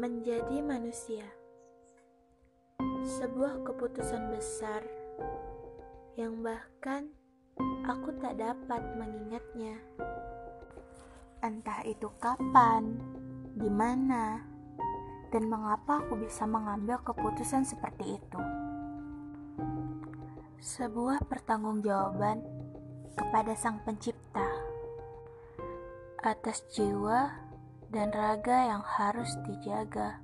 Menjadi manusia, sebuah keputusan besar yang bahkan aku tak dapat mengingatnya. Entah itu kapan, di mana, dan mengapa aku bisa mengambil keputusan seperti itu. Sebuah pertanggungjawaban kepada Sang Pencipta atas jiwa dan raga yang harus dijaga.